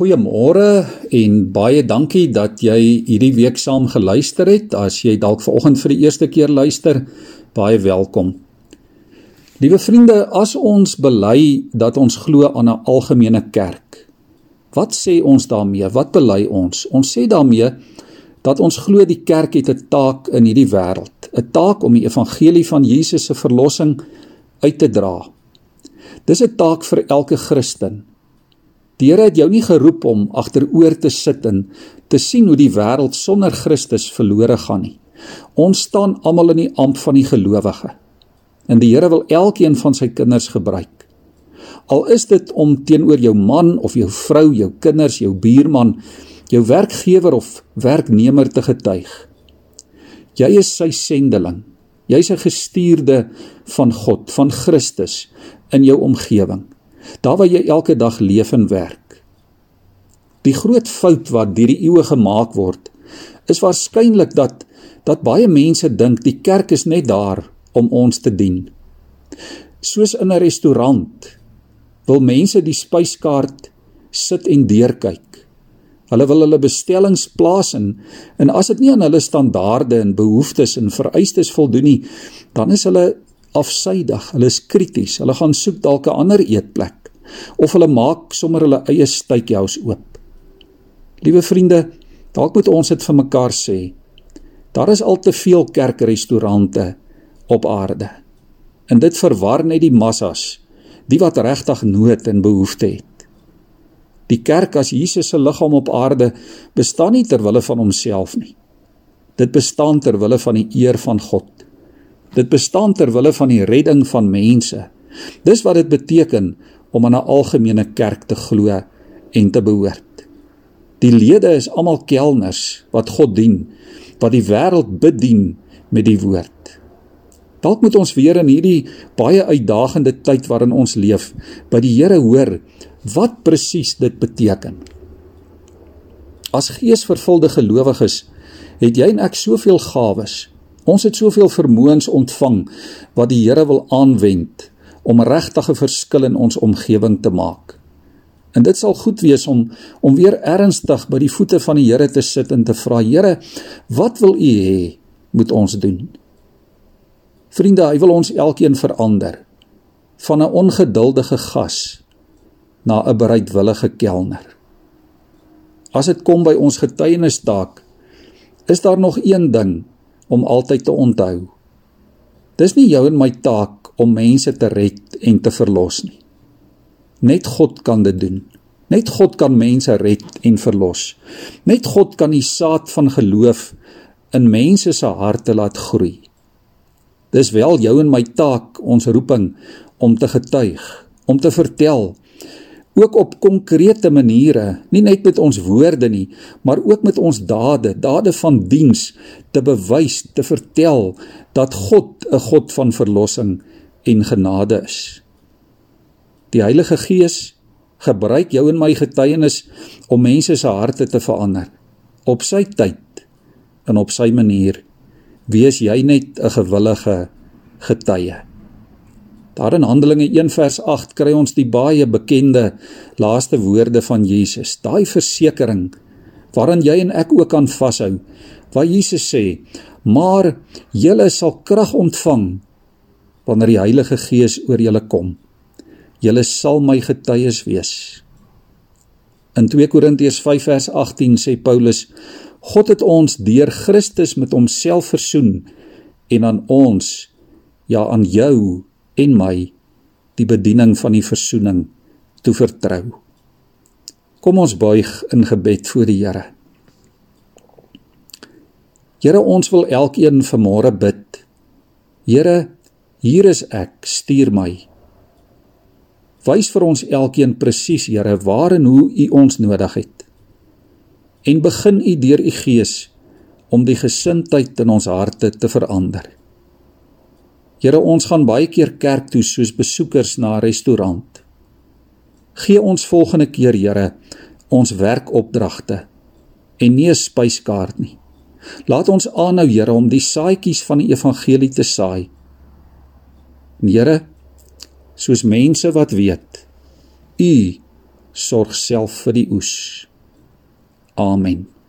Goeiemôre en baie dankie dat jy hierdie week saam geluister het. As jy dalk vanoggend vir die eerste keer luister, baie welkom. Liewe vriende, as ons bely dat ons glo aan 'n algemene kerk, wat sê ons daarmee? Wat bely ons? Ons sê daarmee dat ons glo die kerk het 'n taak in hierdie wêreld, 'n taak om die evangelie van Jesus se verlossing uit te dra. Dis 'n taak vir elke Christen. Die Here het jou nie geroep om agteroor te sit en te sien hoe die wêreld sonder Christus verlore gaan nie. Ons staan almal in die amp van die gelowige. En die Here wil elkeen van sy kinders gebruik. Al is dit om teenoor jou man of jou vrou, jou kinders, jou buurman, jou werkgewer of werknemer te getuig. Jy is sy sendeling. Jy's 'n gestuurde van God, van Christus in jou omgewing daar waar jy elke dag leef en werk. Die groot fout wat deur die eeue gemaak word, is waarskynlik dat dat baie mense dink die kerk is net daar om ons te dien. Soos in 'n restaurant wil mense die spyskaart sit en deurkyk. Hulle wil hulle bestellings plaas en en as dit nie aan hulle standaarde en behoeftes en vereistes voldoen nie, dan is hulle afsydig, hulle is krities, hulle gaan soek dalk 'n ander eetplek of hulle maak sommer hulle eie stytjies oop. Liewe vriende, dalk moet ons dit vir mekaar sê. Daar is al te veel kerkrestaurante op aarde. En dit verwar net die massas, die wat regtig nood en behoefte het. Die kerk as Jesus se liggaam op aarde bestaan nie ter wille van homself nie. Dit bestaan ter wille van die eer van God. Dit bestaan ter wille van die redding van mense. Dis wat dit beteken om aan 'n algemene kerk te glo en te behoort. Die lede is almal kelners wat God dien, wat die wêreld bedien met die woord. Dalk moet ons weer in hierdie baie uitdagende tyd waarin ons leef, by die Here hoor wat presies dit beteken. As geesvervulde gelowiges het jy en ek soveel gawes Ons het soveel vermoëns ontvang wat die Here wil aanwend om regtig 'n verskil in ons omgewing te maak. En dit sal goed wees om om weer ernstig by die voete van die Here te sit en te vra: Here, wat wil U hê moet ons doen? Vriende, hy wil ons elkeen verander van 'n ongeduldige gas na 'n bereidwillige kelner. As dit kom by ons getuienisdaak, is daar nog een ding om altyd te onthou. Dis nie jou en my taak om mense te red en te verlos nie. Net God kan dit doen. Net God kan mense red en verlos. Net God kan die saad van geloof in mense se harte laat groei. Dis wel jou en my taak, ons roeping om te getuig, om te vertel ook op konkrete maniere, nie net met ons woorde nie, maar ook met ons dade, dade van diens te bewys, te vertel dat God 'n God van verlossing en genade is. Die Heilige Gees gebruik jou en my getuienis om mense se harte te verander op sy tyd en op sy manier. Wees jy net 'n gewillige getuie. Daar in Handelinge 1 vers 8 kry ons die baie bekende laaste woorde van Jesus. Daai versekering waaraan jy en ek ook kan vashou. Waar Jesus sê: "Maar julle sal krag ontvang wanneer die Heilige Gees oor julle kom. Julle sal my getuies wees." In 2 Korintiërs 5 vers 18 sê Paulus: God het ons deur Christus met homself versoen en aan ons ja aan jou en my die bediening van die versoening toe vertrou. Kom ons buig in gebed voor die Here. Here, ons wil elkeen vanmôre bid. Here, hier is ek, stuur my. Wys vir ons elkeen presies, Here, waar en hoe U ons nodig het. En begin U deur U Gees om die gesindheid in ons harte te verander. Here, ons gaan baie keer kerk toe soos besoekers na 'n restaurant. Gee ons volgende keer, Here, ons werkopdragte en nie 'n spyskaart nie. Laat ons aanhou, Here, om die saadjies van die evangelie te saai. En Here, soos mense wat weet, U sorg self vir die oes. Amen.